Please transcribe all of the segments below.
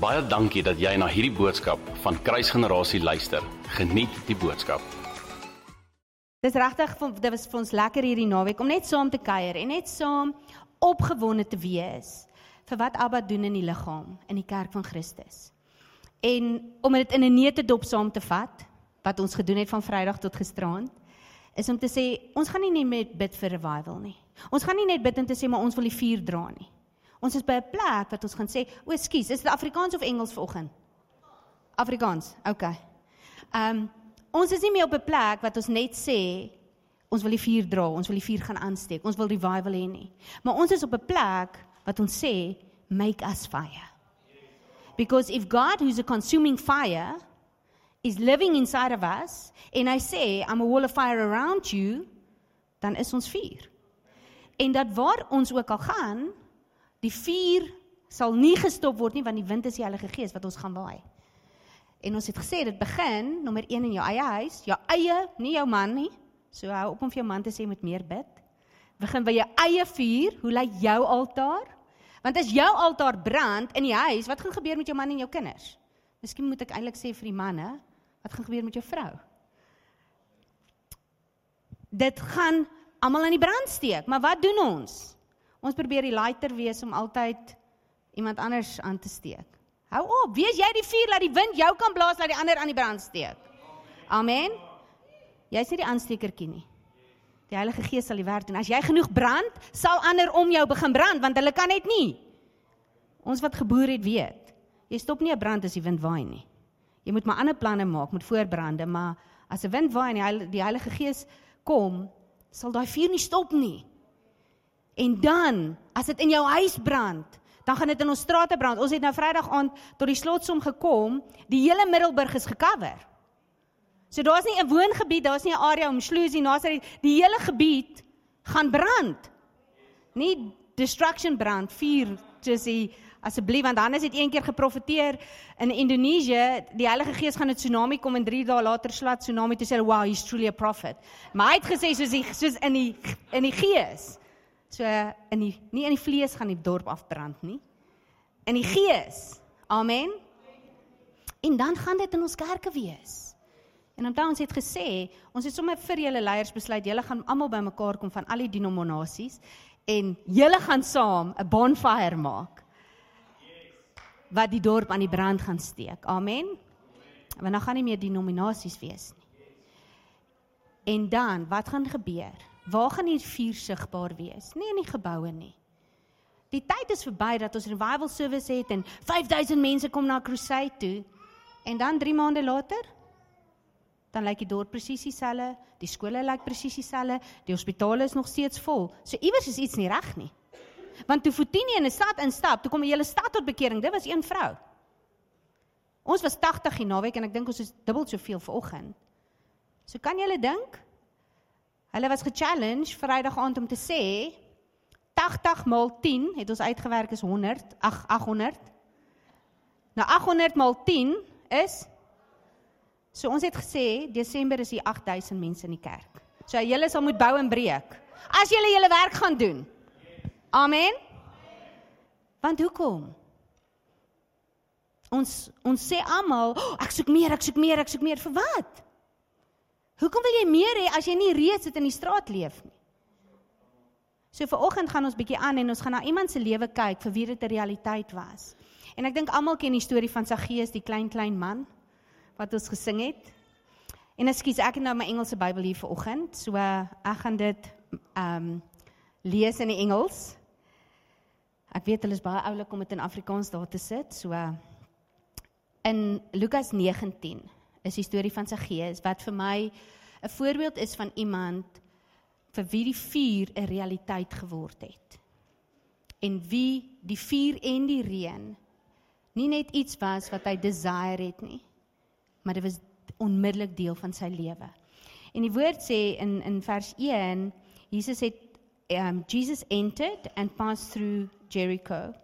Baie dankie dat jy na hierdie boodskap van Kruisgenerasie luister. Geniet die boodskap. Dis regtig dit was vir ons lekker hierdie naweek om net saam te kuier en net saam opgewonde te wees vir wat Abba doen in die liggaam in die kerk van Christus. En om dit in 'n neutedop saam te vat wat ons gedoen het van Vrydag tot gisteraand is om te sê ons gaan nie net bid vir revival nie. Ons gaan nie net bid en te sê maar ons wil die vuur dra nie. Ons is by 'n plek wat ons gaan sê, o, skus, is dit Afrikaans of Engels vanoggend? Afrikaans. OK. Ehm um, ons is nie meer op 'n plek wat ons net sê ons wil die vuur dra, ons wil die vuur gaan aansteek, ons wil revival hê nie. Maar ons is op 'n plek wat ons sê make us fire. Because if God who's a consuming fire is living inside of us and I say I'm a wall of fire around you, dan is ons vuur. En dat waar ons ook al gaan, die vuur sal nie gestop word nie want die wind is die Heilige Gees wat ons gaan waai. En ons het gesê dit begin nommer 1 in jou eie huis, jou eie, nie jou man nie. So hou op om vir jou man te sê met meer bid. Begin by jou eie vuur, hoe lyk jou altaar? Want as jou altaar brand in die huis, wat gaan gebeur met jou man en jou kinders? Miskien moet ek eintlik sê vir die manne, wat gaan gebeur met jou vrou? Dit gaan almal aan die brand steek, maar wat doen ons? Ons probeer die lighter wees om altyd iemand anders aan te steek. Hou op, wees jy die vuur laat die wind jou kan blaas laat die ander aan die brand steek. Amen. Jy's nie die aanstekertjie nie. Die Heilige Gees sal die werk doen. As jy genoeg brand, sal ander om jou begin brand want hulle kan net nie. Ons wat geboor het weet. Jy stop nie 'n brand as die wind waai nie. Jy moet maar ander planne maak met voorbrande, maar as 'n wind waai en die Heilige Gees kom, sal daai vuur nie stop nie. En dan, as dit in jou huis brand, dan gaan dit in ons strate brand. Ons het nou Vrydag aand tot die slotsom gekom. Die hele Middelburg is gekover. So daar's nie 'n woongebied, daar's nie 'n area om sluisie na sy die hele gebied gaan brand. Nie destruction brand, vuur, die asseblief want dan is dit een keer geprofeteer in Indonesië, die Heilige Gees gaan 'n tsunami kom en 3 dae later slat tsunami te sê, "Wow, he's truly a prophet." Maar hy het gesê soos die soos in die in die gees. So in die nie in die vlees gaan die dorp afbrand nie. In die gees. Amen. En dan gaan dit in ons kerke wees. En onthou ons het gesê, ons het sommer vir julle leiers besluit, julle gaan almal bymekaar kom van al die denominasies en julle gaan saam 'n bonfire maak wat die dorp aan die brand gaan steek. Amen. Want dan gaan nie meer denominasies wees nie. En dan, wat gaan gebeur? Waar gaan die vuur sigbaar wees? Nie in die geboue nie. Die tyd is verby dat ons revival service het en 5000 mense kom na crusade toe en dan 3 maande later dan lyk die dorp presies dieselfde, die skole lyk presies dieselfde, die hospitale is nog steeds vol. So iewers is iets nie reg nie. Want toe Fotini in 'n stad instap, toe kom 'n hele stad tot bekering. Dit was een vrou. Ons was 80 die naweek en ek dink ons is dubbel soveel vanoggend. So kan jy hulle dink? Hulle was ge-challenge Vrydag aand om te sê 80 maal 10 het ons uitgewerk is 100, ag 800. Nou 800 maal 10 is So ons het gesê Desember is hier 8000 mense in die kerk. So julle sal moet bou en breek. As julle julle werk gaan doen. Amen. Want hoekom? Ons ons sê almal, oh, ek soek meer, ek soek meer, ek soek meer vir wat? Hoekom wil jy meer hê as jy nie reeds dit in die straat leef nie? So vir oggend gaan ons bietjie aan en ons gaan na iemand se lewe kyk vir wie dit 'n realiteit was. En ek dink almal ken die storie van Saggeus, die klein klein man wat ons gesing het. En ekskuus, ek het nou my Engelse Bybel hier vir oggend, so ek gaan dit ehm um, lees in die Engels. Ek weet hulle is baie oulik om dit in Afrikaans daar te sit. So in Lukas 19 is die storie van Saggeus wat vir my 'n voorbeeld is van iemand vir wie die vuur 'n realiteit geword het. En wie die vuur en die reën nie net iets was wat hy desire het nie, maar dit was onmiddellik deel van sy lewe. En die woord sê in in vers 1, Jesus het um, Jesus entered and passed through Jericho.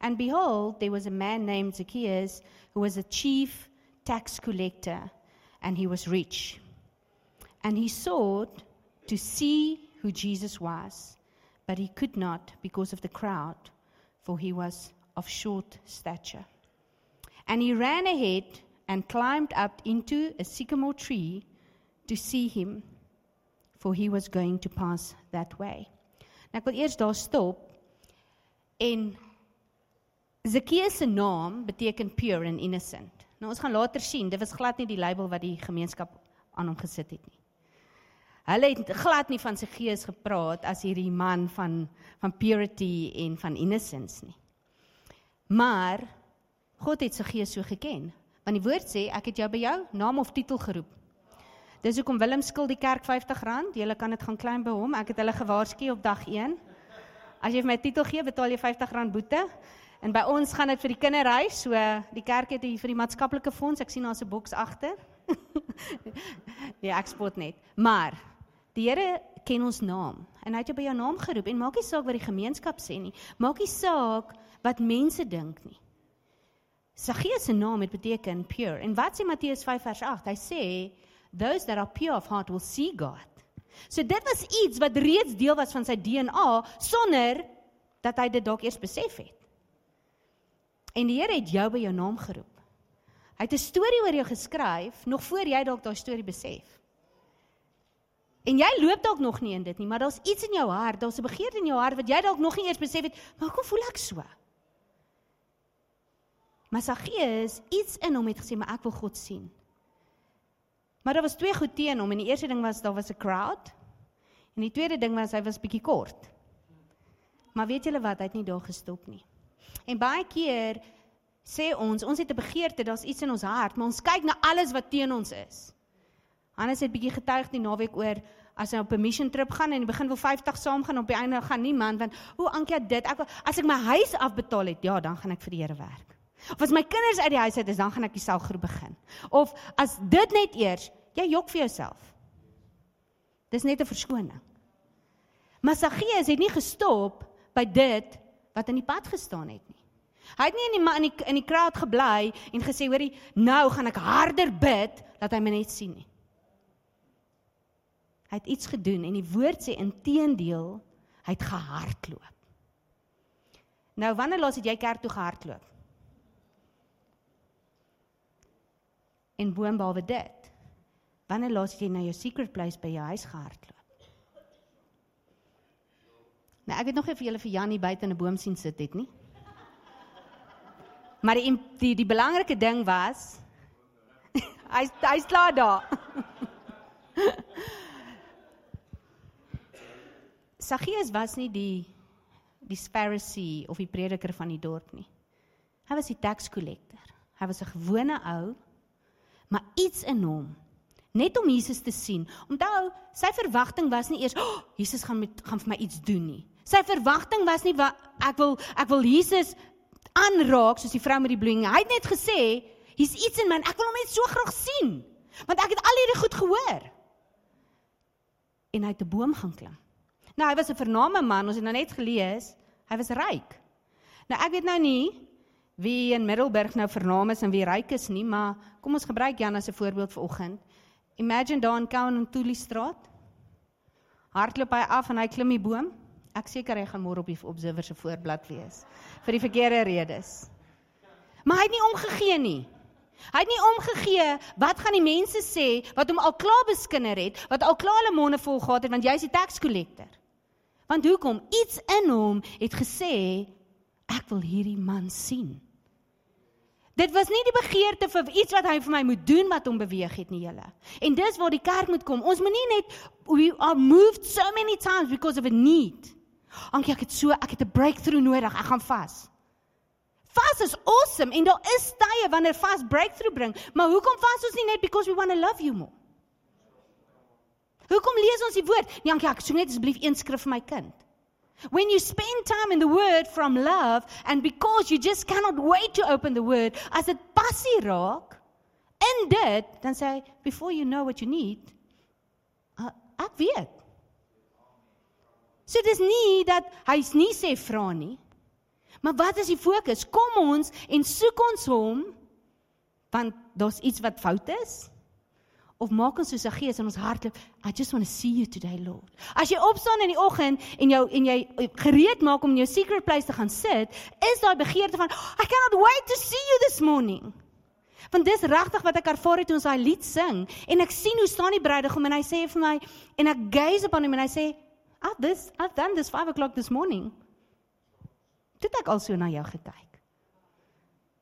And behold, there was a man named Zacchaeus who was a chief tax collector, and he was rich. And he sought to see who Jesus was, but he could not because of the crowd, for he was of short stature. And he ran ahead and climbed up into a sycamore tree to see him, for he was going to pass that way. Nou ek wil eers daar stop en Zacchaeus se naam beteken pure and innocent. Nou ons gaan later sien, dit was glad nie die label wat die gemeenskap aan hom gesit het nie. Hulle het glad nie van sy gees gepraat as hierdie man van van purity en van innocence nie. Maar God het sy gees so geken. Want die woord sê ek het jou by jou naam of titel geroep. Dis hoekom Willem skuld die kerk R50. Jy kan dit gaan klein by hom. Ek het hulle gewaarsku op dag 1. As jy my titel gee, betaal jy R50 boete. En by ons gaan dit vir die kinderhuis. So die kerk het hier vir die maatskaplike fonds. Ek sien daar's 'n boks agter. nee, ek spot net. Maar die Here ken ons naam en hy het jou by jou naam geroep en maak nie saak wat die gemeenskap sê nie. Maak nie saak wat mense dink nie. Zacchaeus se naam het beteken pure. En wat sê Matteus 5 vers 8? Hy sê those that are pure of heart will see God. So dit was iets wat reeds deel was van sy DNA sonder dat hy dit dalk eers besef het. En die Here het jou by jou naam geroep. Hy het 'n storie oor jou geskryf nog voor jy dalk daai storie besef. En jy loop dalk nog nie in dit nie, maar daar's iets in jou hart, daar's 'n begeerte in jou hart wat jy dalk nog nie eers besef het, maar hoekom voel ek so? Maar Saggeus, iets in hom het gesê, maar ek wil God sien. Maar daar was twee goed teen hom en die eerste ding was daar was 'n crowd. En die tweede ding was hy was bietjie kort. Maar weet julle wat, hy het nie daar gestop nie. En baie keer sê ons, ons het 'n begeerte, daar's iets in ons hart, maar ons kyk na alles wat teen ons is. Hannes het bietjie getuig die naweek oor as hy op 'n mission trip gaan en in die begin wil 50 saam gaan op die einde gaan niemand want hoe Ankia dit ek as ek my huis afbetaal het, ja, dan gaan ek vir die Here werk. Of as my kinders uit die huis uit is, dan gaan ek die selgroep begin. Of as dit net eers, jy jok vir jouself. Dis net 'n verskoning. Maar Saggeus het nie gestop by dit wat in die pad gestaan het nie. Hy het nie in die in die, in die crowd gebly en gesê hoorie, nou gaan ek harder bid dat hy my net sien nie. Hy het iets gedoen en die woord sê inteendeel, hy het gehardloop. Nou wanneer laas het jy kerk toe gehardloop? En boonbehalwe dit, wanneer laas jy na jou secret place by jou huis gehardloop? Nou ek het nog nie vir julle vir Jannie buite in 'n boom sien sit het nie. Maar die die, die belangrike ding was hy hy's klaar daar. Saggeus was nie die die Pharisee of die prediker van die dorp nie. Hy was die tax collector. Hy was 'n gewone ou maar iets in hom net om Jesus te sien. Onthou, sy verwagting was nie eers, "Oh, Jesus gaan met gaan vir my iets doen nie." Sy verwagting was nie wat ek wil ek wil Jesus aanraak soos die vrou met die bloeding. Hy het net gesê, "Hier's iets in my, ek wil hom net so graag sien." Want ek het al hierdie goed gehoor. En hy het 'n boom gaan klim. Nou, hy was 'n vername man, ons het nou net gelees, hy was ryk. Nou ek weet nou nie wie in Middelburg nou vernaam is en wie ryk is nie, maar kom ons gebruik Jan as 'n voorbeeld vir oggend. Imagine daar in Cowan en Tuli straat. Hardloop hy af en hy klim die boom. Ek seker hy gaan môre op die observer se voorblad wees vir die verkeerde redes. Maar hy het nie omgegee nie. Hy het nie omgegee wat gaan die mense sê wat hom al klaar beskinder het, wat al klaar hulle monde vol gehad het want jy's die tax collector. Want hoekom? Iets in hom het gesê ek wil hierdie man sien. Dit was nie die begeerte vir iets wat hy vir my moet doen wat hom beweeg het nie julle. En dis waar die kerk moet kom. Ons moenie net we are moved so many times because of a need. Ankie ek het so ek het 'n breakthrough nodig. Ek gaan vas. Vas is awesome en daar is tye wanneer vas breakthrough bring, maar hoekom vas ons nie net because we want to love you more? Hoekom lees ons die woord? Nee, Ankie, ek soek net asseblief een skrif vir my kind. When you spend time in the word from love and because you just cannot wait to open the word, as dit passie raak in dit, dan sê hy before you know what you need, uh, ek weet. So dis nie dat hy's nie sê vra nie. Maar wat is die fokus? Kom ons en soek ons hom want daar's iets wat fout is of maak ons soos 'n gees in ons hart I just want to see you today Lord. As jy opstaan in die oggend en jou en jy gereed maak om in jou secret place te gaan sit, is daai begeerte van I cannot wait to see you this morning. Want dis regtig wat ek ervaar het toe ons daai lied sing en ek sien hoe staan die bruidegom en hy sê vir my en ek gaze upon him en hy sê I've this I've done this 5 o'clock this morning. Dit ek al so na jou gekyk.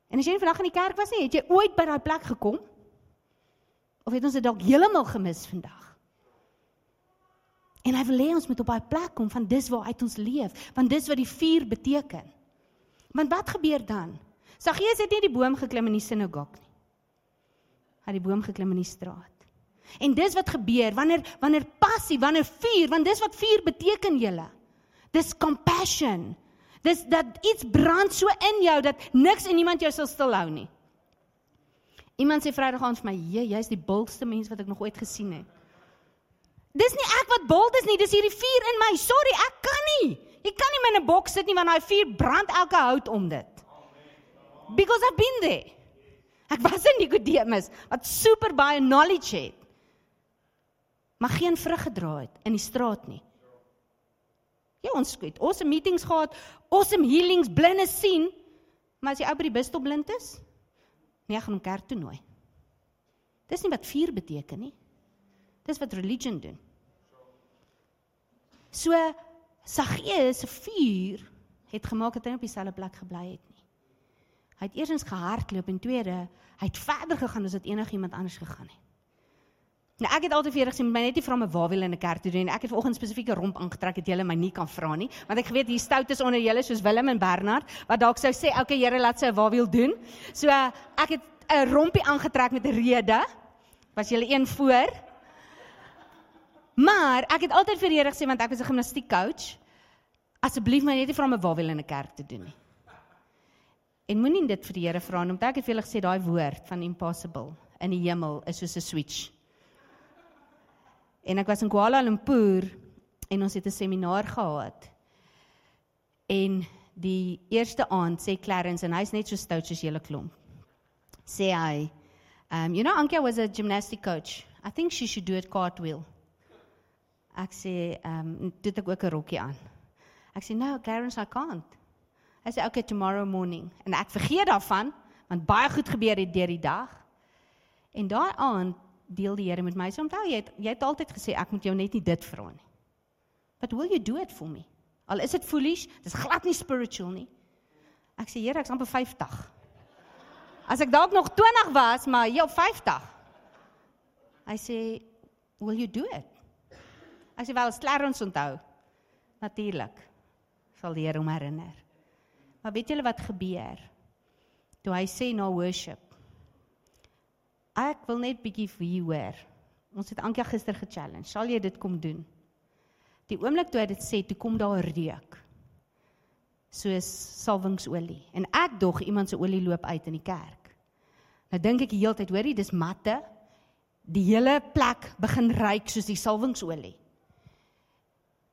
En as jy vandag in die kerk was nie, het jy ooit by daai plek gekom? Of het ons dit dalk heeltemal gemis vandag? En hy wil hê ons moet op daai plek kom van dis waar uit ons leef, want dis wat die vuur beteken. Want wat gebeur dan? Saggeus het nie die boom geklim in die sinagog nie. Hy het die boom geklim in die straat. En dis wat gebeur wanneer wanneer passie, wanneer vuur, want dis wat vuur beteken julle. Dis compassion. Dis dat iets brand so in jou dat niks en niemand jou sal stilhou nie. Iemand sê Vrydag aan vir my, "Jee, jy's die boldste mens wat ek nog ooit gesien het." Dis nie ek wat bold is nie, dis hierdie vuur in my. Sorry, ek kan nie. Jy kan nie in 'n boks sit nie want daai vuur brand elke hout om dit. Because I've been there. Ek was in Nikodemus wat super baie knowledge het. Maar geen vrug gedra het in die straat nie. Ja, ons het awesome meetings gehad, awesome healings, blinde sien, maar as jy ou by die busstop blind is, nee, gaan hom kerk toe nooi. Dis nie wat vuur beteken nie. Dis wat religion doen. So Saggeus se vuur het gemaak dat hy op dieselfde plek gebly het nie. Hy het eersins gehardloop en tweede, hy het verder gegaan as wat enigiemand anders gegaan het. Nou ek het altyd vir julle gesê, my net nie vra my waar wil in 'n kerk toe doen en ek het vanoggend spesifieke romp aangetrek het julle my nie kan vra nie, want ek geweet hier stout is onder julle soos Willem en Bernard wat dalk sou sê, "Oké okay, Here, laat sy waar wil doen." So ek het 'n rompie aangetrek met 'n rede. Was julle een voor? Maar ek het altyd vir Here gesê want ek was 'n gimnastiek coach. Asseblief my net nie vra my waar wil in 'n kerk te doen nie. En moenie dit vir die Here vra nie, omdat ek het vir julle gesê daai woord van impossible in die hemel is soos 'n switch. En ek was in Kuala Lumpur en ons het 'n seminaar gehad. En die eerste aand sê Clarence en hy's net so stout soos julle klomp. Sê hy, um you know Ankia was a gymnastic coach. I think she should do it cartwheel. Ek sê, um dit ek ook 'n rokkie aan. Ek sê, "No, Clarence, I can't." Hy sê, "Okay, tomorrow morning." En ek vergeet daarvan want baie goed gebeur het deur die dag. En daai aand deel die Here met my. So onthou jy het, jy het altyd gesê ek moet jou net nie dit vra nie. But will you do it for me? Al is dit foolish, dis glad nie spiritual nie. Ek sê Here, ek's amper 50. As ek dalk nog 20 was, maar jy op 50. Hy sê, "Will you do it?" As jy wel klaar ons onthou. Natuurlik. Sal die Here hom herinner. Maar weet julle wat gebeur? Toe hy sê na worship Ek wil net bietjie vir u hoor. Ons het Ankia gister ge-challenge. Sal jy dit kom doen? Die oomblik toe hy dit sê, toe kom daar reuk. Soos salwingsolie. En ek dog iemand se olie loop uit in die kerk. Nou dink ek die hele tyd, hoorie, dis matte. Die hele plek begin ruik soos die salwingsolie.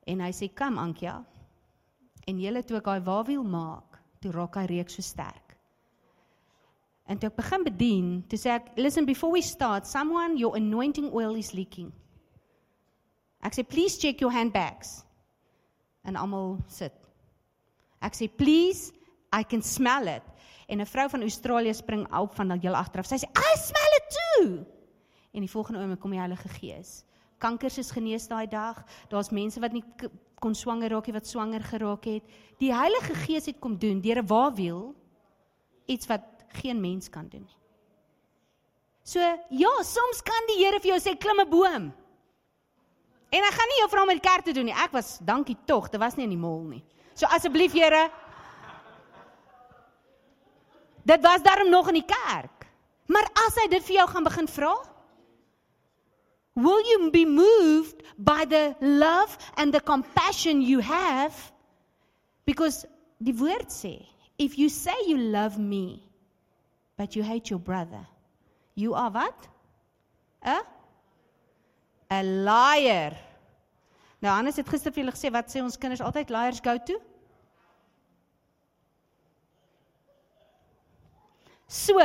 En hy sê, "Kom Ankia." En julle toe ek daai wawiel maak, toe raak hy reuk so sterk. En toe ek begin bedien, toe sê ek, "Listen, before we start, someone your anointing oil is leaking." Ek sê, "Please check your handbags." En almal sit. Ek sê, "Please, I can smell it." En 'n vrou van Australië spring op van heel agteraf. Sy sê, "I smell it too." En die volgende oomblik kom die Heilige Gees. Kankers is genees daai dag. Daar's mense wat nie kon swanger raak nie wat swanger geraak het. Die Heilige Gees het kom doen deur 'n waawiel iets wat geen mens kan doen nie. So ja, soms kan die Here vir jou sê klim 'n boom. En ek gaan nie jou vra om in die kerk te doen nie. Ek was dankie tog, dit was nie in die mall nie. So asseblief Here. Dit was daarom nog in die kerk. Maar as hy dit vir jou gaan begin vra, will you be moved by the love and the compassion you have? Because die woord sê, if you say you love me, but you hate your brother. You are what? A a liar. Nou Hannes het gister vir julle gesê wat sê ons kinders altyd liars go to? So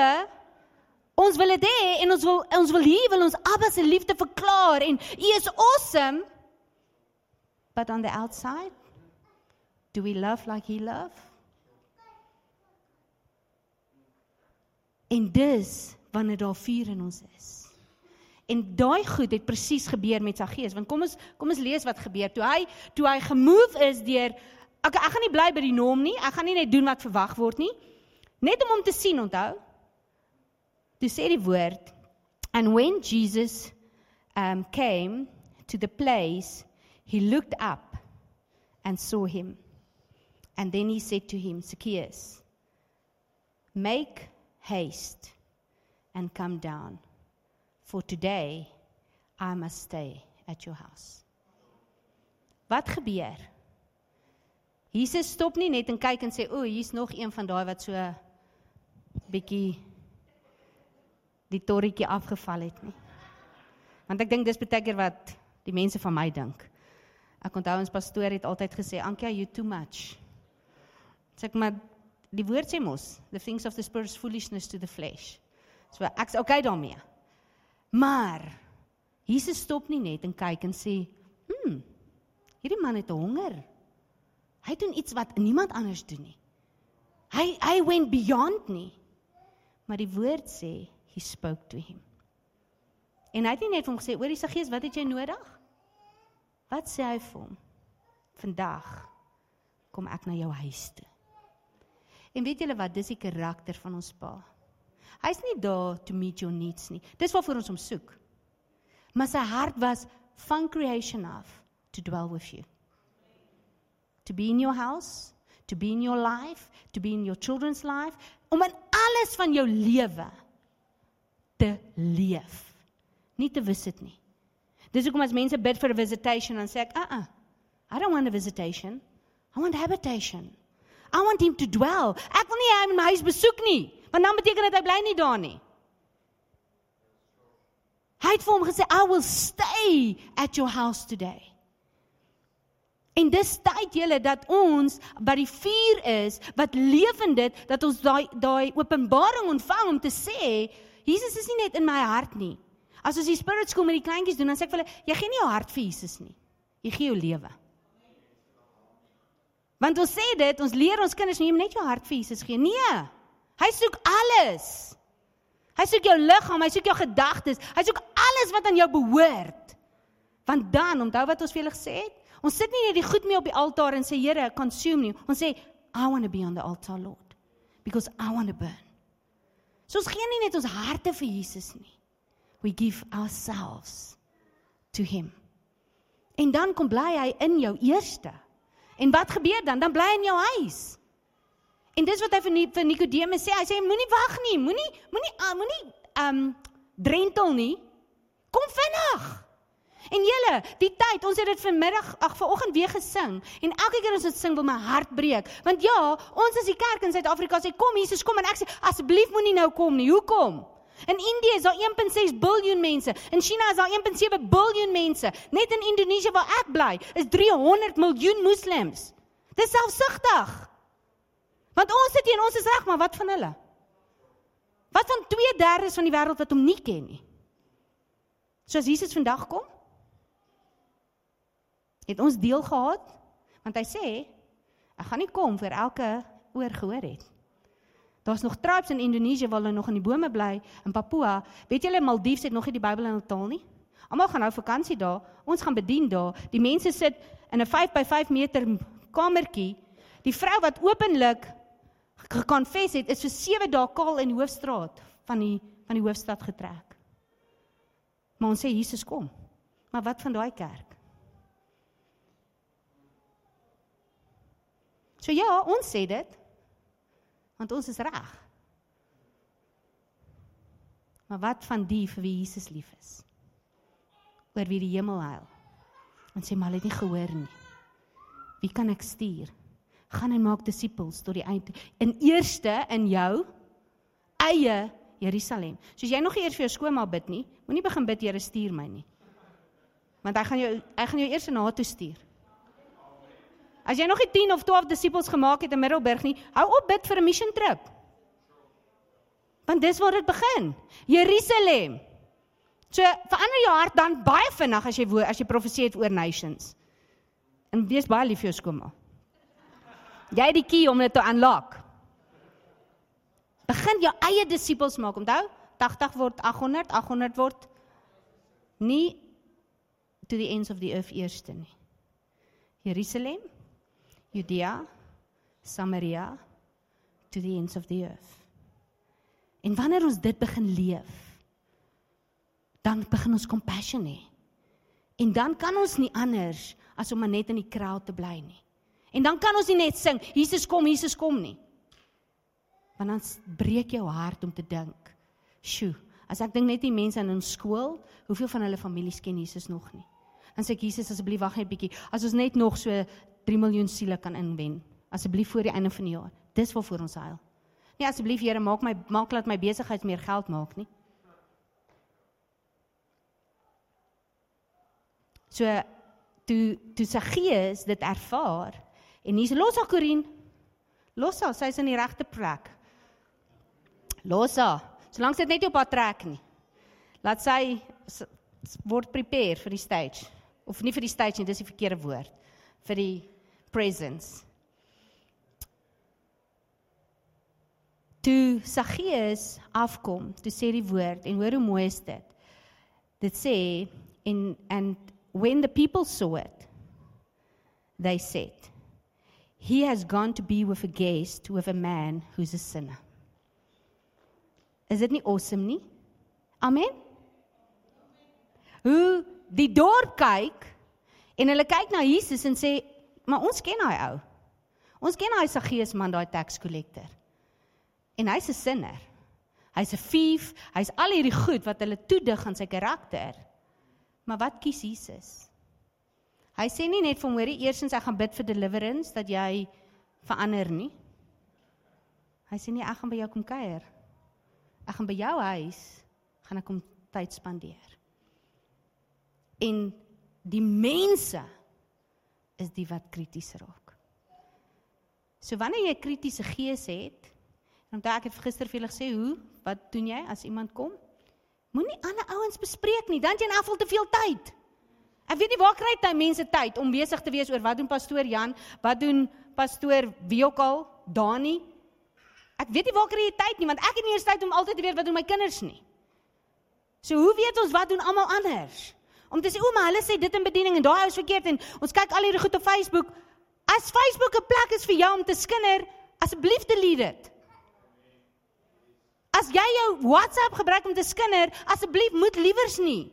Ons wil dit hê en ons wil ons wil hier wil ons Abba se liefde verklaar en U is awesome. But on the outside, do we love like he love? En dis wanneer daar vuur in ons is. En daai goed het presies gebeur met Saggeus, want kom ons kom ons lees wat gebeur toe hy toe hy gemove is deur ek ek gaan nie bly by die norm nie. Ek gaan nie net doen wat verwag word nie. Net om hom te sien, onthou. Toe sê die woord and when Jesus um came to the place he looked up and saw him. And then he said to him, Zacchaeus, make haste and come down, for today I must stay at your house. Wat gebeur? Jesus stop nie net en kyk en sê, "O, hier's nog een van daai wat so bietjie die torretjie afgeval het nie." Want ek dink dis baie keer wat die mense van my dink. Ek onthou ons pastoor het altyd gesê, "Ankia, you too much." Sê ek maar die woord sê mos, the things of the spirit is foolishness to the flesh. So ek's okay daarmee. Maar Jesus stop nie net en kyk en sê, "Hm, hierdie man het honger." Hy doen iets wat niemand anders doen nie. Hy hy went beyond nie. Maar die woord sê he spoke to him. En hy het nie net hom gesê, "Oor die se gees, wat het jy nodig?" Wat sê hy vir hom? Vandag kom ek na jou huis toe. En weet julle wat, dis die karakter van ons Pa. Hy's nie daar to meet your needs nie. Dis waarvoor ons hom soek. Maar sy hart was van creation af to dwell with you. To be in your house, to be in your life, to be in your children's life, om in alles van jou lewe te leef. Nie te visit nie. Dis hoekom as mense bid vir 'n visitation dan sê ek, "Uh uh. I don't want a visitation. I want habitation. I want him to dwell. Ek wil nie hy in my huis besoek nie, want dan beteken dit hy bly nie daar nie." Hy het vir hom gesê, "I will stay at your house today." En dis tyd julle dat ons by die vuur is wat lewend dit dat ons daai daai openbaring ontvang om te sê Jesus is nie net in my hart nie. As ons die spirit school met die kleintjies doen, dan sê ek vir hulle, jy gee nie jou hart vir Jesus nie. Jy gee jou lewe. Want ons sê dit, ons leer ons kinders nie net jou hart vir Jesus gee. Nee. Hy soek alles. Hy soek jou liggaam, hy soek jou gedagtes, hy soek alles wat aan jou behoort. Want dan, onthou wat ons vir julle gesê het? Ons sit nie net die goed mee op die altaar en sê Here, consume nie. Ons sê I want to be on the altar, Lord, because I want to burn. So ons gee nie net ons harte vir Jesus nie. We give ourselves to him. En dan kom bly hy in jou eerste. En wat gebeur dan? Dan bly hy in jou huis. En dis wat hy vir, vir Nikodemus sê. Hy sê moenie wag nie, moenie moenie moenie ehm um, drentel nie. Kom vinnig. En julle, die tyd, ons het dit vanmiddag, ag vanoggend weer gesing en elke keer as ons sing wil my hart breek. Want ja, ons is die kerk in Suid-Afrika sê kom Jesus kom en ek sê asseblief moenie nou kom nie. Hoekom? In Indië is daar 1.6 miljard mense. In China is daar 1.7 miljard mense. Net in Indonesië waar ek bly, is 300 miljoen moslems. Dis selfsugtig. Want ons sit hier en ons is reg, maar wat van hulle? Wat van 2/3 van die wêreld wat hom nie ken nie? Soos Jesus vandag kom? Het ons deel gehad? Want hy sê, ek gaan nie kom vir elke oor gehoor het. Daar's nog tribes in Indonesië waar hulle nog in die bome bly, in Papua. Weet julle Maldives het nog nie die Bybel in hulle taal nie? Almal gaan nou vakansie daar. Ons gaan bedien daar. Die mense sit in 'n 5 by 5 meter kamertjie. Die vrou wat openlik gekonfess het, is vir 7 dae kaal in die hoofstraat van die van die hoofstad getrek. Maar ons sê Jesus kom. Maar wat van daai kerk? So ja, ons sê dit. Want ons is reg. Maar wat van die vir wie Jesus lief is? Oor wie die hemel huil. En sê maar hulle het nie gehoor nie. Wie kan ek stuur? Gaan en maak disippels tot die einde. In eerste in jou eie Jerusalem. Soos jy nog eers vir jou skoonma bid nie, moenie begin bid Here stuur my nie. Want hy gaan jou hy gaan jou eers na toe stuur. As jy nog nie 10 of 12 disippels gemaak het in Middelburg nie, hou op bid vir 'n mission trip. Want dis waar dit begin. Jerusalem. So verander jou hart dan baie vinnig as jy woord, as jy profeseer oor nations. En wees baie lief vir jou skoonma. Jy het die key om dit te unlock. Begin jou eie disippels maak. Onthou, 80 word 800, 800 word nie to the ends of the earth eerste nie. Jerusalem, Judea, Samaria to the ends of the earth. En wanneer ons dit begin leef, dan begin ons compassion hê. En dan kan ons nie anders as om net in die crowd te bly nie. En dan kan ons nie net sing Jesus kom, Jesus kom nie. Want dan breek jou hart om te dink, "Sjoe, as ek dink net die mense in ons skool, hoeveel van hulle families ken Jesus nog nie?" Dan sê ek, "Jesus, asseblief wag net 'n bietjie. As ons net nog so 3 miljoen siele kan inwen, asseblief voor die einde van die jaar. Dis waarvoor ons huil." Nee, asseblief Here, maak my maak laat my besigheid meer geld maak nie. So toe toe sy gees dit ervaar en hier's Losa Corin. Losa, sy's in die regte plek. Losa, solank dit net op haar trek nie. Laat sy word prepare vir die stage of nie vir die stage nie, dis die verkeerde woord. vir die presence. Toe Saggeus afkom, toe sê die woord en hoor hoe mooi is dit. Dit sê en and when the people saw it they said he has gone to be with a guest with a man who's a sinner. Is dit nie awesome nie? Amen. Hoe die dorp kyk en hulle kyk na Jesus en sê, "Maar ons ken daai ou. Ons ken daai Saggeus man, daai tax collector." En hy's 'n sinner. Hy's 'n thief, hy's al hierdie goed wat hulle toedig aan sy karakter. Maar wat kies Jesus? Hy sê nie net vir hom hoorie eersins ek gaan bid vir deliverance dat jy verander nie. Hy sê nie ek gaan by jou kom kuier. Ek gaan by jou huis gaan ek kom tyd spandeer. En die mense is die wat krities raak. So wanneer jy 'n kritiese gees het, en onthou ek het gister vir julle gesê hoe, wat doen jy as iemand kom? Moenie ander ouens bespreek nie, dan jy in afval te veel tyd. Ek weet nie waar kry jy mense tyd om besig te wees oor wat doen pastoor Jan, wat doen pastoor wie ook al, Dani. Ek weet nie waar kry jy tyd nie, want ek het nie eers tyd om altyd te weet wat doen my kinders nie. So hoe weet ons wat doen almal anders? Om te sê ouma, hulle sê dit in bediening en daai ou is verkeerd en ons kyk al hierdie goed op Facebook. As Facebook 'n plek is vir jou om te skinder, asseblief delete dit. As jy jou WhatsApp gebruik om te skinder, asseblief moet liewers nie.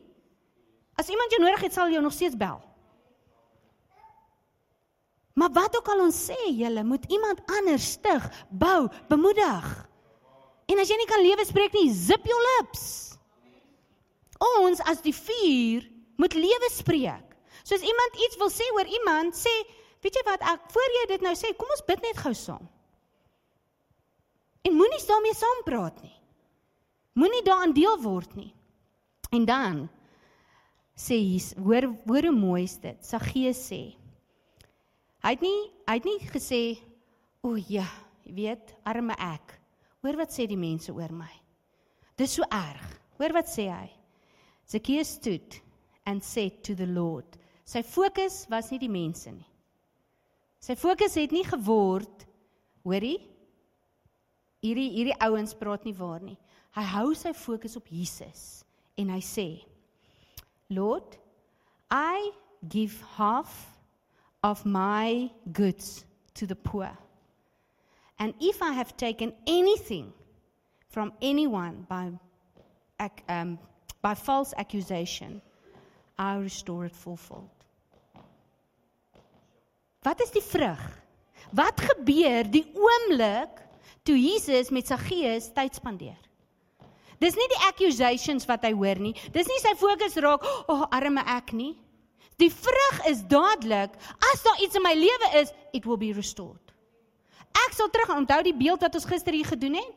As iemand jou nodig het, sal jy nog steeds bel. Maar wat ook al ons sê, julle moet iemand anders stig, bou, bemoedig. En as jy nie kan lewe spreek nie, zip jou lips. Ons as die vuur moet lewe spreek. So as iemand iets wil sê oor iemand, sê, weet jy wat, ek voor jy dit nou sê, kom ons bid net gou saam. En moenie daarmee saam praat nie. Moenie daaraan deel word nie. En dan sê hy, hoor hoor hoe mooi is dit. Saggeus sê. Hy het nie hy het nie gesê, "O ja, jy weet, arme ek. Hoor wat sê die mense oor my." Dis so erg. Hoor wat sê hy. Zacchaeus stood and said to the Lord. Sy fokus was nie die mense nie. Sy fokus het nie geword, hoorie? Hierdie hierdie ouens praat nie waar nie. Hy hou sy fokus op Jesus en hy sê: Lord, I give half of my goods to the poor. And if I have taken anything from anyone by, um, by false accusation, I restore it fourfold. Wat is die vrug? Wat gebeur die oomblik toe Jesus met sy gees tyd spandeer? Dis nie die accusations wat hy hoor nie. Dis nie sy fokus raak, "O, oh, arme ek nie." Die vrug is dadelik, as daar iets in my lewe is, it will be restored. Ek sal terug onthou die beeld wat ons gister hier gedoen het.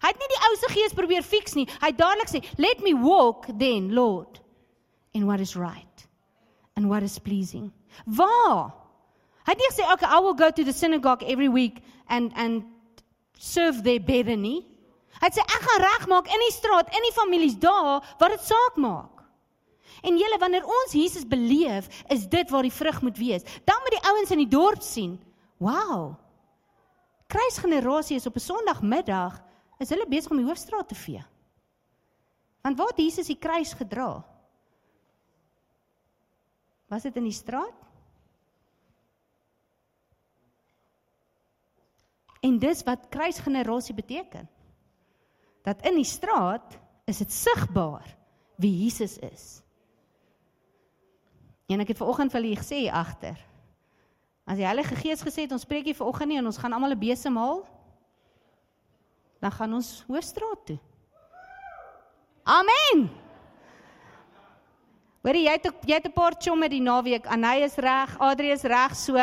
Hy het nie die ou se gees probeer fix nie. Hy dadelik sê, "Let me walk then, Lord, in what is right and what is pleasing." Waar? Hy het nie gesê, "Okay, I will go to the synagogue every week and and serve their better nie." Hy het sê ek gaan regmaak in die straat, in die families daar waar dit saak maak. En julle wanneer ons Jesus beleef, is dit waar die vrug moet wees. Dan moet die ouens in die dorp sien, wow. Kruisgenerasie is op 'n Sondagmiddag is hulle besig om die hoofstraat te vee. Want waar het Jesus die kruis gedra? Was dit in die straat? En dis wat kruisgenerasie beteken. Dat in die straat is dit sigbaar wie Jesus is. En ek het vanoggend vir julle gesê agter. As die Heilige Gees gesê het ons preek hier vanoggend nie en ons gaan almal 'n besem haal, dan gaan ons Hoofstraat toe. Amen. Hoor jy het jy het 'n paar chomme die naweek. Anay is reg, Adri is reg so.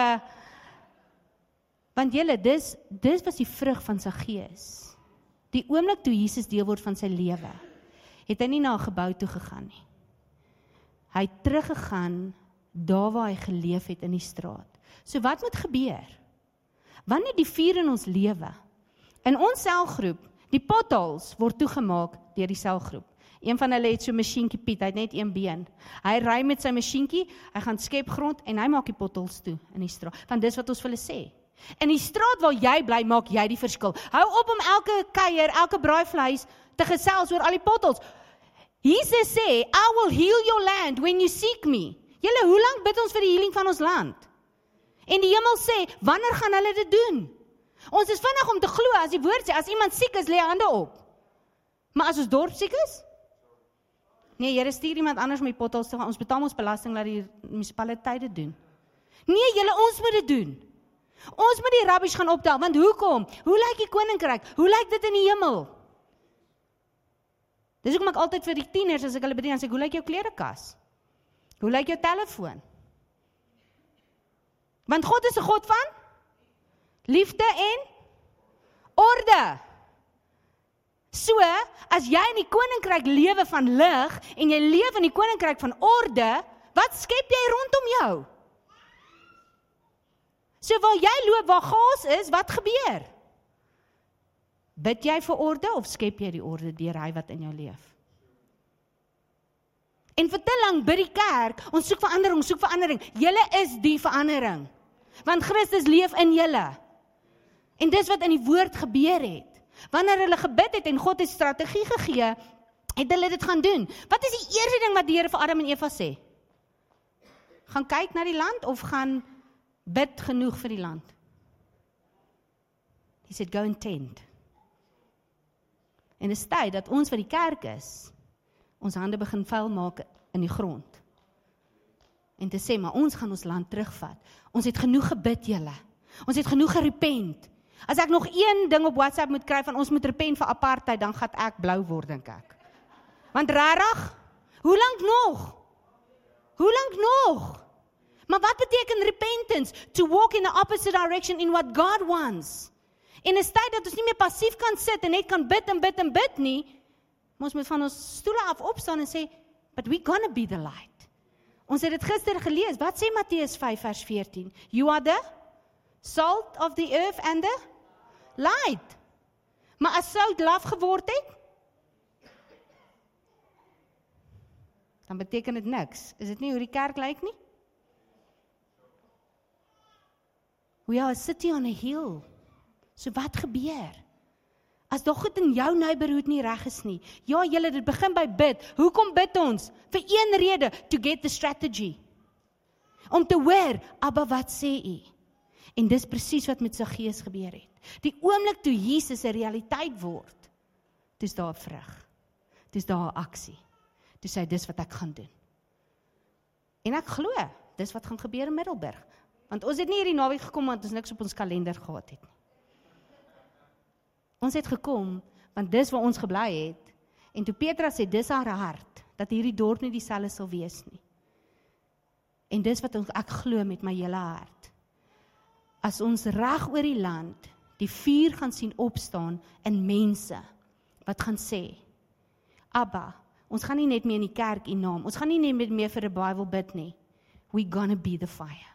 Want julle, dis dis was die vrug van sy gees. Die oomblik toe Jesus deel word van sy lewe, het hy nie na 'n gebou toe gegaan nie. Hy het teruggegaan daar waar hy geleef het in die straat. So wat moet gebeur? Wanneer die vuur in ons lewe in ons selgroep, die potholes word toegemaak deur die selgroep. Een van hulle het so 'n masjienkie Piet, hy het net een been. Hy ry met sy masjienkie, hy gaan skep grond en hy maak die potholes toe in die straat. Want dis wat ons vir hulle sê. In die straat waar jy bly, maak jy die verskil. Hou op om elke kuier, elke braaivleis te gesels oor al die potholes. Jesus sê, "I will heal your land when you seek me." Julle, hoe lank bid ons vir die healing van ons land? En die hemel sê, "Wanneer gaan hulle dit doen?" Ons is vinnig om te glo as die woord sê as iemand siek is, lê hande op. Maar as ons dorp siek is? Nee, Here stuur iemand anders met potholes te gaan. Ons betaal ons belasting laat die munisipaliteit dit doen. Nee, julle ons moet dit doen. Ons moet die rubbish gaan optel want hoekom? Hoe lyk die koninkryk? Hoe lyk dit in die hemel? Dis hoekom ek altyd vir die tieners as ek hulle bedien, sê, "Hoe lyk jou klerekas? Hoe lyk jou telefoon?" Want God is 'n God van liefde en orde. So, as jy in die koninkryk lewe van lig en jy leef in die koninkryk van orde, wat skep jy rondom jou? So waar jy loop waar gaas is, wat gebeur? Bid jy vir orde of skep jy die orde deur hy wat in jou leef? En vir te lank bid die kerk, ons soek verandering, soek verandering. Julle is die verandering. Want Christus leef in julle. En dis wat in die woord gebeur het. Wanneer hulle gebid het en God 'n strategie gegee, het hulle dit gaan doen. Wat is die eerste ding wat die Here vir Adam en Eva sê? Gaan kyk na die land of gaan bid genoeg vir die land? He said go and tend. En dit is tyd dat ons wat die kerk is, ons hande begin vuil maak in die grond. En te sê maar ons gaan ons land terugvat. Ons het genoeg gebid julle. Ons het genoeg gerepent. As ek nog een ding op WhatsApp moet kry van ons moet repent vir apartheid, dan gaan ek blou word dink ek. Want regtig? Hoe lank nog? Hoe lank nog? Maar wat beteken repentance? To walk in the opposite direction in what God wants. En is tyd dat ons nie meer passief kan sit en net kan bid en bid en bid nie. Ons moet van ons stoele af opstaan en sê, "But we gonna be the light." Ons het dit gister gelees. Wat sê Matteus 5 vers 14? You are the salt of the earth and the light. Maar as sout laf geword het, dan beteken dit niks. Is dit nie hoe die kerk lyk nie? We are a city on a hill. So wat gebeur? As daar goed in jou neighborhood nie reg is nie. Ja, julle dit begin by bid. Hoekom bid ons? Vir een rede, to get the strategy. Om te hoor, Abba, wat sê U? En dis presies wat met sy gees gebeur het. Die oomblik toe Jesus 'n realiteit word, dis daar vrug. Dis daar 'n aksie. Dis hy dis wat ek gaan doen. En ek glo, dis wat gaan gebeur in Middelburg. Want ons het nie hierdie naweek gekom want ons niks op ons kalender gehad het nie. Ons het gekom want dis waar ons gebly het. En toe Petrus sê dis haar hart dat hierdie dorp nie dieselfde sal wees nie. En dis wat ek glo met my hele hart. As ons reg oor die land die vuur gaan sien opstaan in mense wat gaan sê Abba, ons gaan nie net meer in die kerk u naam. Ons gaan nie net meer vir 'n Bybel bid nie. We gonna be the fire.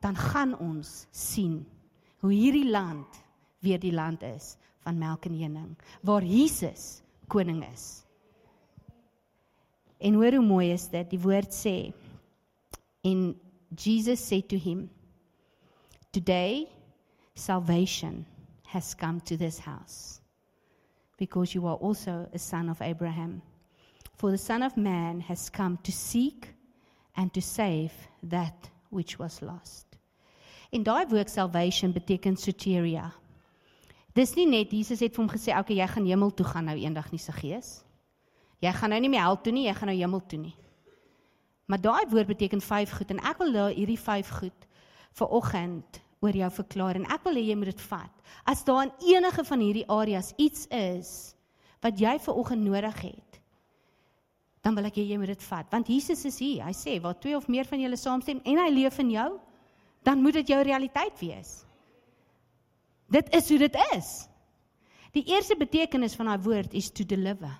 Dan gaan ons sien hoe hierdie land weer die land is van melk en honing waar Jesus koning is. En hoor hoe mooi is dit? Die woord sê en Jesus said to him Today salvation has come to this house because you are also a son of Abraham. For the Son of Man has come to seek and to save that which was lost. En daai woord salvation beteken soteria. Dis nie net Jesus het vir hom gesê, "Oké, okay, jy gaan hemel toe gaan nou eendag nie se gees. Jy gaan nou nie meer hel toe nie, jy gaan nou hemel toe nie." Maar daai woord beteken vyf goed en ek wil daar hierdie vyf goed vir oggend oor jou verklaar en ek wil hê jy moet dit vat. As daar in enige van hierdie areas iets is wat jy vir oggend nodig het, dan wil ek hê jy moet dit vat want Jesus is hier. Hy sê waar twee of meer van julle saamstem en hy leef in jou, dan moet dit jou realiteit wees. Dit is hoe dit is. Die eerste betekenis van daai woord is to deliver.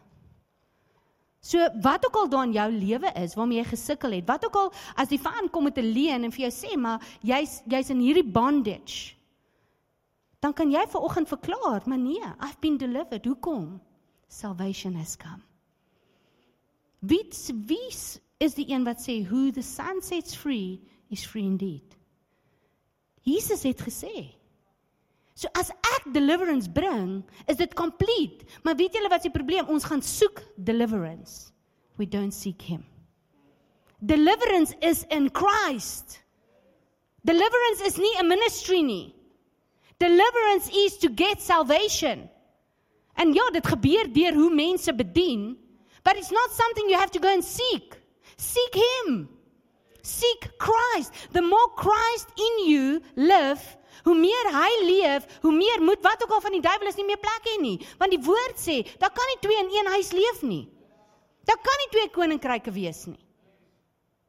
So wat ook al daar in jou lewe is waarmee jy gesukkel het, wat ook al as die vyand kom met 'n leuen en vir jou sê maar jy's jy's in hierdie bondage. Dan kan jy ver oggend verklaar, maar nee, I've been delivered. Hoekom? Salvation has come. Wie wie is die een wat sê who the sun sets free is free indeed. Jesus het gesê. So as ek deliverance bring, is dit complete. Maar weet julle wat se probleem? Ons gaan soek deliverance. We don't seek him. Deliverance is in Christ. Deliverance is nie 'n ministry nie. Deliverance is to get salvation. En ja, dit gebeur deur hoe mense bedien, but it's not something you have to go and seek. Seek him. Seek Christ. The more Christ in you live, hoe meer hy leef, hoe meer moet wat ook al van die duiwel is nie meer plek hê nie. Want die woord sê, daar kan nie twee in een huis leef nie. Daar kan nie twee koninkryke wees nie.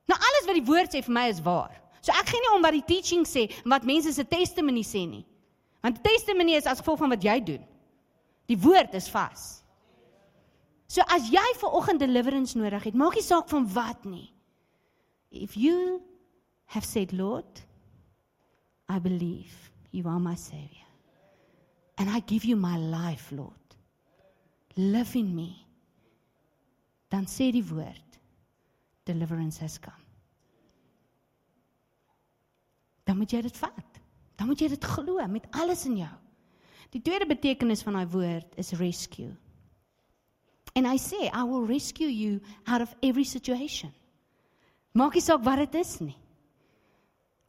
Nou alles wat die woord sê vir my is waar. So ek gee nie om wat die teaching sê en wat mense se testimony sê nie. Want testimony is as gevolg van wat jy doen. Die woord is vas. So as jy vir oggend deliverance nodig het, maak nie saak van wat nie. If you have said, Lord, I believe you are my Savior, and I give you my life, Lord, live in me, dan sê die woord, deliverance has come. Dan moet jy dit vat. Dan moet jy dit glo met alles in jou. Die tweede betekenis van daai woord is rescue. And I say, I will rescue you out of every situation. Maak nie saak wat dit is nie.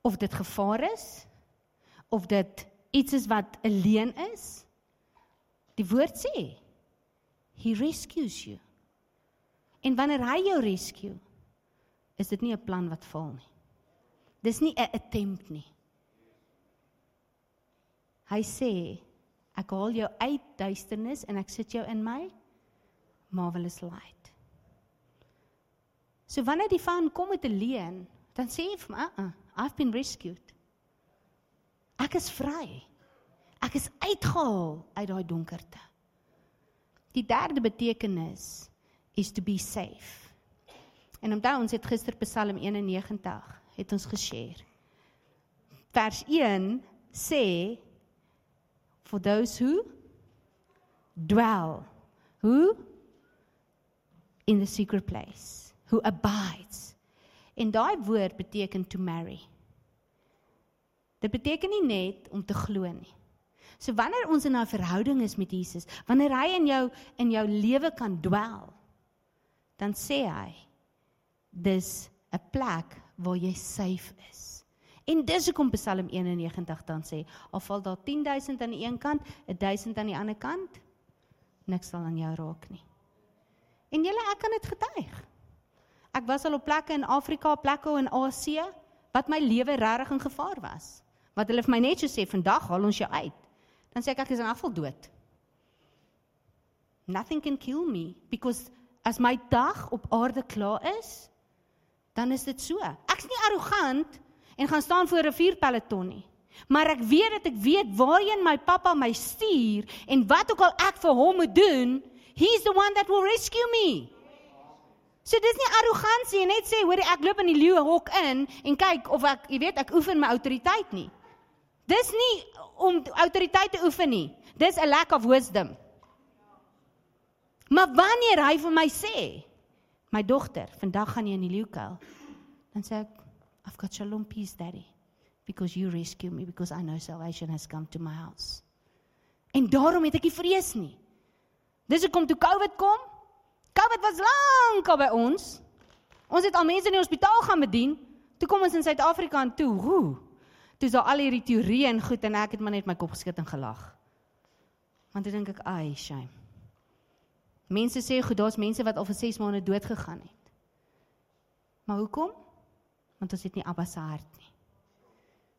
Of dit gevaar is of dit iets is wat 'n leuen is. Die woord sê he rescues you. En wanneer hy jou rescue, is dit nie 'n plan wat val nie. Dis nie 'n attempt nie. Hy sê ek haal jou uit duisternis en ek sit jou in my marvelous light. So wanneer die van kom met 'n leuen, dan sê hy vir my, uh, I've been rescued. Ek is vry. Ek is uitgehaal uit daai donkerte. Die derde betekenis is to be safe. En onthou ons het gister Psalm 91 het ons geshare. Vers 1 sê for those who dwell who in the secret place who abides. En daai woord beteken to marry. Dit beteken nie net om te glo nie. So wanneer ons in 'n verhouding is met Jesus, wanneer hy in jou in jou lewe kan dwel, dan sê hy dis 'n plek waar jy safe is. En dis hoekom Psalm 91 dan sê, al val daar 10000 aan die een kant, 1000 aan die ander kant, niks sal aan jou raak nie. En julle ek kan dit getuig. Ek was al op plekke in Afrika, plekke in Asië wat my lewe regtig in gevaar was. Wat hulle vir my net so sê, vandag haal ons jou uit. Dan sê ek ek is in afval dood. Nothing can kill me because as my dag op aarde klaar is, dan is dit so. Ek's nie arrogant en gaan staan voor 'n vuurpeloton nie. Maar ek weet dat ek weet waarheen my pappa my stuur en wat ook al ek vir hom moet doen, he's the one that will rescue me. So dis nie arrogansie net sê hoor ek loop in die leeu hok in en kyk of ek jy weet ek oefen my autoriteit nie. Dis nie om autoriteit te oefen nie. Dis 'n lack of wisdom. Maar wanneer hy vir my sê, my dogter, vandag gaan jy in die leeukuil, dan sê ek, I've got shalom peace daddy because you rescue me because I know salvation has come to my house. En daarom het ek nie vrees nie. Dis hoekom toe COVID kom, COVID was lank al by ons. Ons het al mense in die hospitaal gaan bedien. Toe kom ons in Suid-Afrika en toe, hoe? Toe is daar al hierdie teorieë en goed en ek het maar net my kop geskud en gelag. Want ek dink ek, ai, shame. Mense sê goed, daar's mense wat al vir 6 maande dood gegaan het. Maar hoekom? Want ons het nie Abba se hart nie.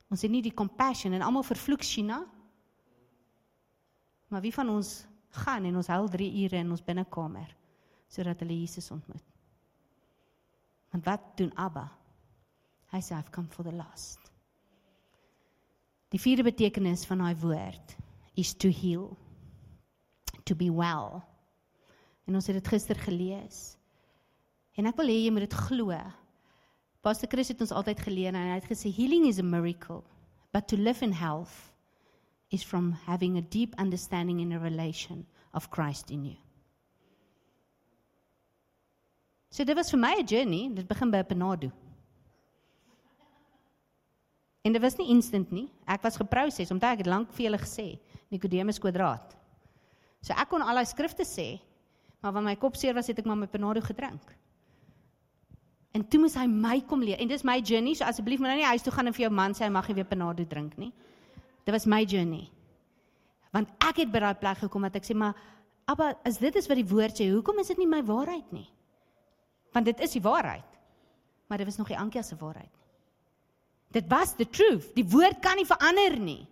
Ons het nie die compassion en almal vervloek China. Maar wie van ons gaan en ons huil 3 ure in ons binnekamer sodat hulle Jesus ontmoet? Want wat doen Abba? Hy sê I've come for the lost. Die vierde betekenis van daai woord is to heal. To be well. En ons het dit gister gelees. En ek wil hê jy moet dit glo. Pastor Chris het ons altyd geleer en hy het gesê healing is a miracle, but to live in health is from having a deep understanding in a relation of Christ in you. So dit was vir my 'n journey, dit begin by Penado. En dit was nie instant nie. Ek was geproses omdat ek het lank vir julle gesê Nikodemus kwadraat. So ek kon al daai skrifte sê, maar wanneer my kop seer was, het ek maar my Penado gedrink. En toe moes hy my kom leer. En dis my journey. So asseblief moet nou nie huis toe gaan en vir jou man sê hy mag nie weer Penado drink nie. Dit was my journey. Want ek het by daai plek gekom dat ek sê maar Abba, as dit is wat die woord sê, hoekom is dit nie my waarheid nie? Want dit is die waarheid. Maar dit was nog nie Ankia se waarheid. Dit was the truth. Die woord kan nie verander nie.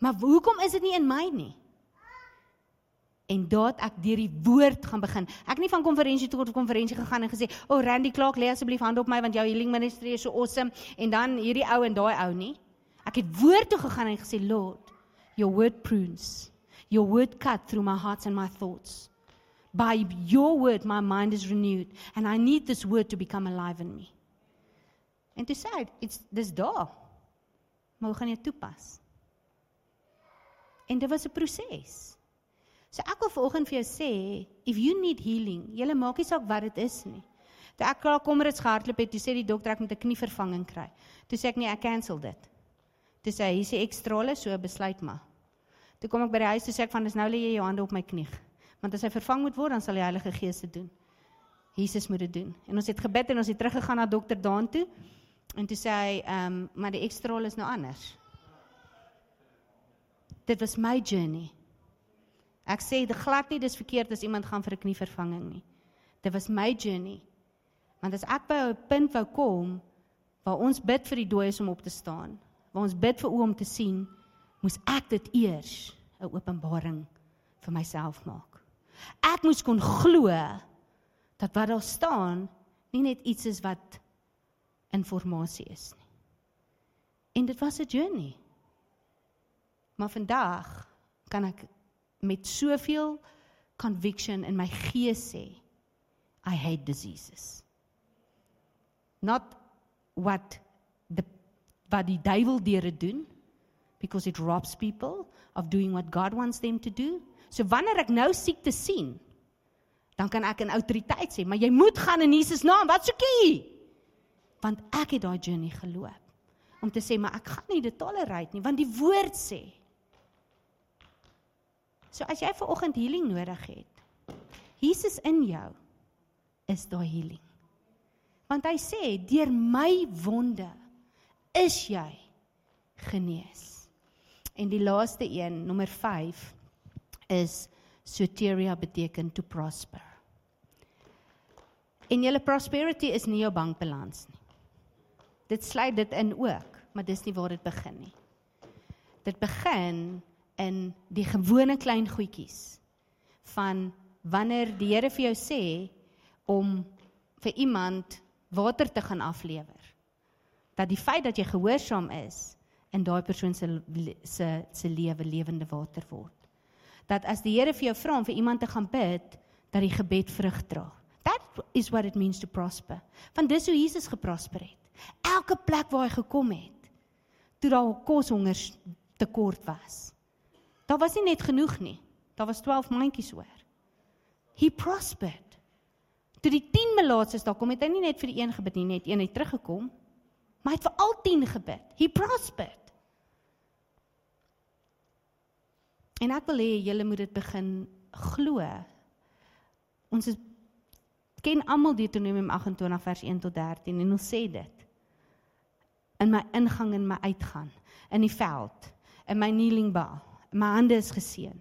Maar hoekom is dit nie in my nie? En daad ek deur die woord gaan begin. Ek nie van konferensie tot konferensie gegaan en gesê, "O oh, Randy Clark, lê asseblief hand op my want jou healing ministry is so awesome." En dan hierdie ou en daai ou nie. Ek het woord toe gegaan en gesê, "Lord, your word prunes. Your word cut through my heart and my thoughts. By your word my mind is renewed and I need this word to become alive in me." En toe sê hy, "It's dis daar." Maar hoe gaan jy toepas? En dit was 'n proses. So ek wil vanoggend vir jou sê, if you need healing, jy maak nie saak wat dit is nie. Toe ek klaar kommerits gehardloop het, toe sê die dokter ek moet 'n knievervanging kry. Toe sê ek nee, ek cancel dit. Toe sê hy, hier is die ekstrale, so besluit maar. Toe kom ek by die huis, toe sê ek van dis nou lê jy jou hande op my knie. Want as hy vervang moet word, dan sal die Heilige Gees dit doen. Jesus moet dit doen. En ons het gebid en ons het teruggegaan na dokter Daan toe. En toe sê hy, ehm, um, maar die ekstrale is nou anders. Dit was my journey. Ek sê dit glad nie dis verkeerd as iemand gaan vir 'n knievervanging nie. Dit was my journey. Want as ek by 'n punt wou kom waar ons bid vir die dooies om op te staan, waar ons bid vir oom om te sien, moes ek dit eers 'n openbaring vir myself maak. Ek moes kon glo dat wat daar staan nie net iets is wat inligting is nie. En dit was 'n journey. Maar vandag kan ek met soveel conviction in my gees sê I hate diseases. Not what the wat die duiwel deure doen because it robs people of doing what God wants them to do. So wanneer ek nou siekte sien, dan kan ek in autoriteit sê, maar jy moet gaan in Jesus naam. Wat soek jy? Want ek het daai journey geloop om te sê maar ek gaan nie dit tolerate nie want die woord sê So as jy ver oggend healing nodig het, Jesus in jou is daai healing. Want hy sê deur my wonde is jy genees. En die laaste een, nommer 5 is soteria beteken to prosper. En julle prosperity is nie jou bankbalans nie. Dit sluit dit in ook, maar dis nie waar dit begin nie. Dit begin in die gewone klein goedjies van wanneer die Here vir jou sê om vir iemand water te gaan aflewer. Dat die feit dat jy gehoorsaam is in daai persoon se se se lewe lewende water word. Dat as die Here vir jou vra om vir iemand te gaan bid dat die gebed vrug dra. That is what it means to prosper. Want dis hoe Jesus geprosper het elke plek waar hy gekom het toe daar kos hongers tekort was Daar was nie net genoeg nie. Daar was 12 mandjies oor. He prospered. Toe die 10 melaatses daar kom, het hy nie net vir die een gebid nie, net een het teruggekom, maar hy het vir al 10 gebid. He prospered. En ek wil hê julle moet dit begin glo. Ons is ken almal Deuteronomium 28 vers 1 tot 13 en ons sê dit in my ingang en my uitgaan in die veld in my kneeling bow my hande is geseën.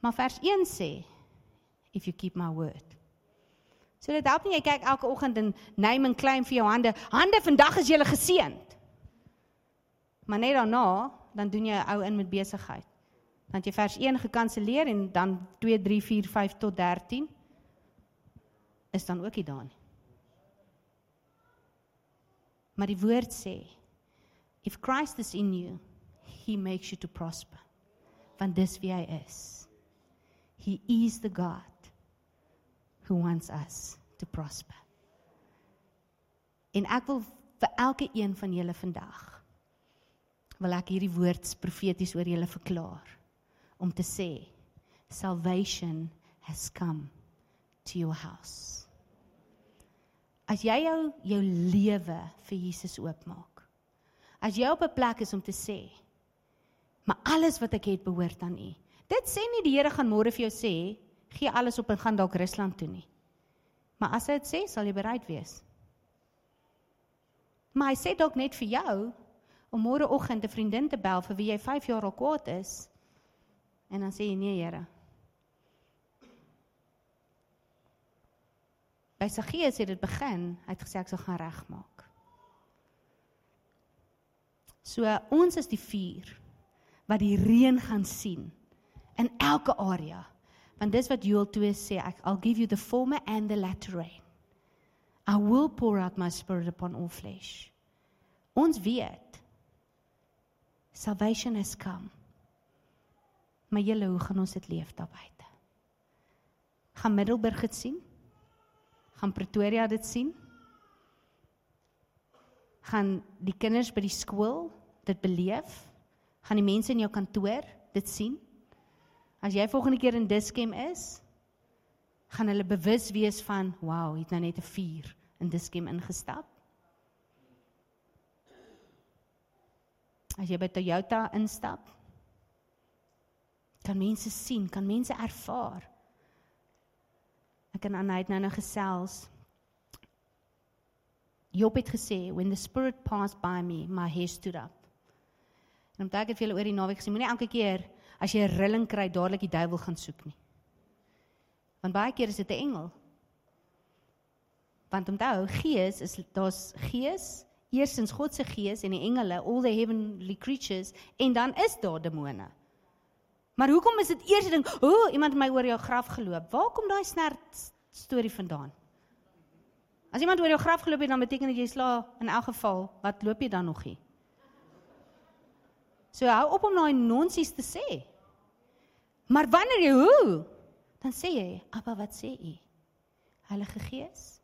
Maar vers 1 sê if you keep my word. So dit help nie jy kyk elke oggend en neem en claim vir jou hande. Hande vandag is jy geseënd. Maar net daarna dan doen jy ou in met besigheid. Dan jy vers 1 gekanselleer en dan 2 3 4 5 tot 13 is dan ook nie daar nie. Maar die woord sê if Christ is in you, he makes you to prosper. Want dis wie hy is. He is the God who wants us to prosper. En ek wil vir elke een van julle vandag wil ek hierdie woord profeties oor julle verklaar om te sê salvation has come to your house as jy jou jou lewe vir Jesus oopmaak. As jy op 'n plek is om te sê, maar alles wat ek het behoort aan U. Dit sê nie die Here gaan môre vir jou sê, gee alles op en gaan dalk Rusland toe nie. Maar as hy dit sê, sal jy bereid wees. Maar hy sê dalk net vir jou om môreoggend 'n vriendin te bel vir wie jy 5 jaar al kwaad is. En dan sê jy nee, Here, By Saggeus het dit begin, hy het gesê ek sal gaan regmaak. So ons is die vuur wat die reën gaan sien in elke area. Want dis wat Joel 2 sê, ek I'll give you the former and the latter rain. I will pour out my spirit upon all flesh. Ons weet salvation has come. Maar julle, hoe gaan ons dit leef daar buite? Gaan Middelburg dit sien? Gaan Pretoria dit sien? Gaan die kinders by die skool dit beleef? Gaan die mense in jou kantoor dit sien? As jy volgende keer in Diskem is, gaan hulle bewus wees van, "Wow, het nou net 'n vuur in Diskem ingestap." As jy by Toyota instap, kan mense sien, kan mense ervaar Ek en Anna het nou nou gesels. Job het gesê when the spirit passed by me my hair stood up. En omdat ek het vir julle oor die naweek gesê moenie elke keer as jy 'n rilling kry dadelik die duiwel gaan soek nie. Want baie keer is dit 'n engel. Want onthou, gees is daar's gees, eerstens God se gees en die engele, all the heavenly creatures en dan is daar demone. Maar hoekom is dit eers ding, o, oh, iemand my oor jou graf geloop. Waar kom daai snert storie vandaan? As iemand oor jou graf geloop het, dan beteken dit jy sla in elk geval, wat loop jy dan nog hier? So hou op om daai nonsies te sê. Maar wanneer jy hoe, dan sê jy, "Appa, wat sê u?" Heilige Gees,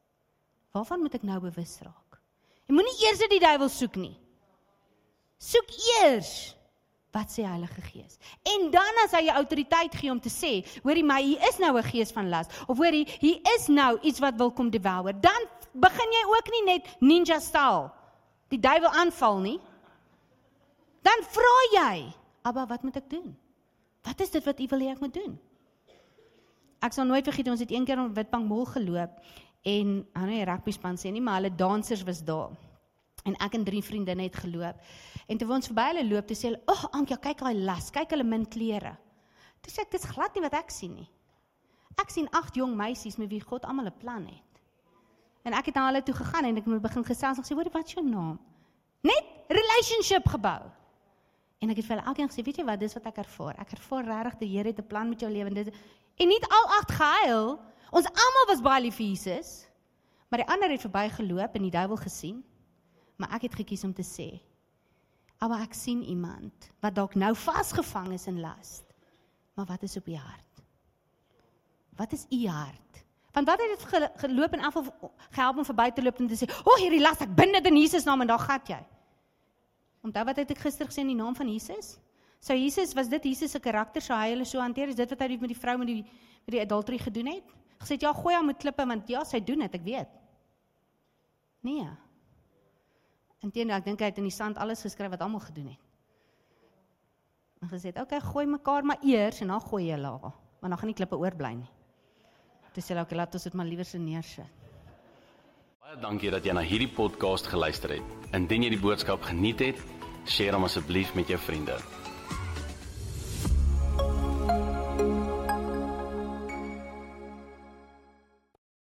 waarvan moet ek nou bewus raak? Jy moenie eers die duiwel soek nie. Soek eers Wat sê Heilige Gees? En dan as hy jou autoriteit gee om te sê, hoorie my, hier is nou 'n gees van las of hoorie, hier is nou iets wat wil kom devour, dan begin jy ook nie net ninja style die duiwel aanval nie. Dan vra jy, "Abba, wat moet ek doen? Wat is dit wat U wil hê ek moet doen?" Ek sal nooit vergeet ons het een keer op Witbank Mall geloop en hou nie rugby span sê nie, maar hulle dansers was daar. En ek en drie vriendinne het geloop. En toe ons verby hulle loop, toe sê hulle, "Ag, oh, Ankie, kyk daai las, kyk hulle min klere." Toe sê ek, "Dis glad nie wat ek sien nie." Ek sien agt jong meisies met wie God almal 'n plan het. En ek het na hulle toe gegaan en ek het begin gesels en gesê, "Hoor, wat is jou naam?" Net relationship gebou. En ek het vir hulle elkeen gesê, "Weet jy wat, dis wat ek ervaar. Ek ervaar regtig die Here het 'n plan met jou lewe en dit en nie al agt gehuil. Ons almal was baie lief vir Jesus. Maar die ander het verbygeloop en die duiwel gesien maar ek het gekies om te sê maar ek sien iemand wat dalk nou vasgevang is in las maar wat is op u hart wat is u hart want wat het dit geloop en afval gehelp om verby te loop en te sê o oh, hierdie las ek bind dit in Jesus naam en daar gat jy onthou wat het ek gister gesê in die naam van Jesus So Jesus, was dit Jesus se karakter so hy hulle so hanteer? Is dit wat hy met die vrou met die met die adultery gedoen het? Gesê ja, gooi haar met klippe want ja, sy doen dit, ek weet. Nee. Inteendeel, ek dink hy het in die sand alles geskryf wat almal gedoen het. En gesê "Oké, okay, gooi mekaar maar eers en dan gooi jy hulle, want dan gaan nie klippe oorbly nie." Toe sê hulle, "Oké, okay, laat ons dit maar liewer se neersit." Baie dankie dat jy na hierdie podcast geluister het. Indien jy die boodskap geniet het, deel hom asseblief met jou vriende.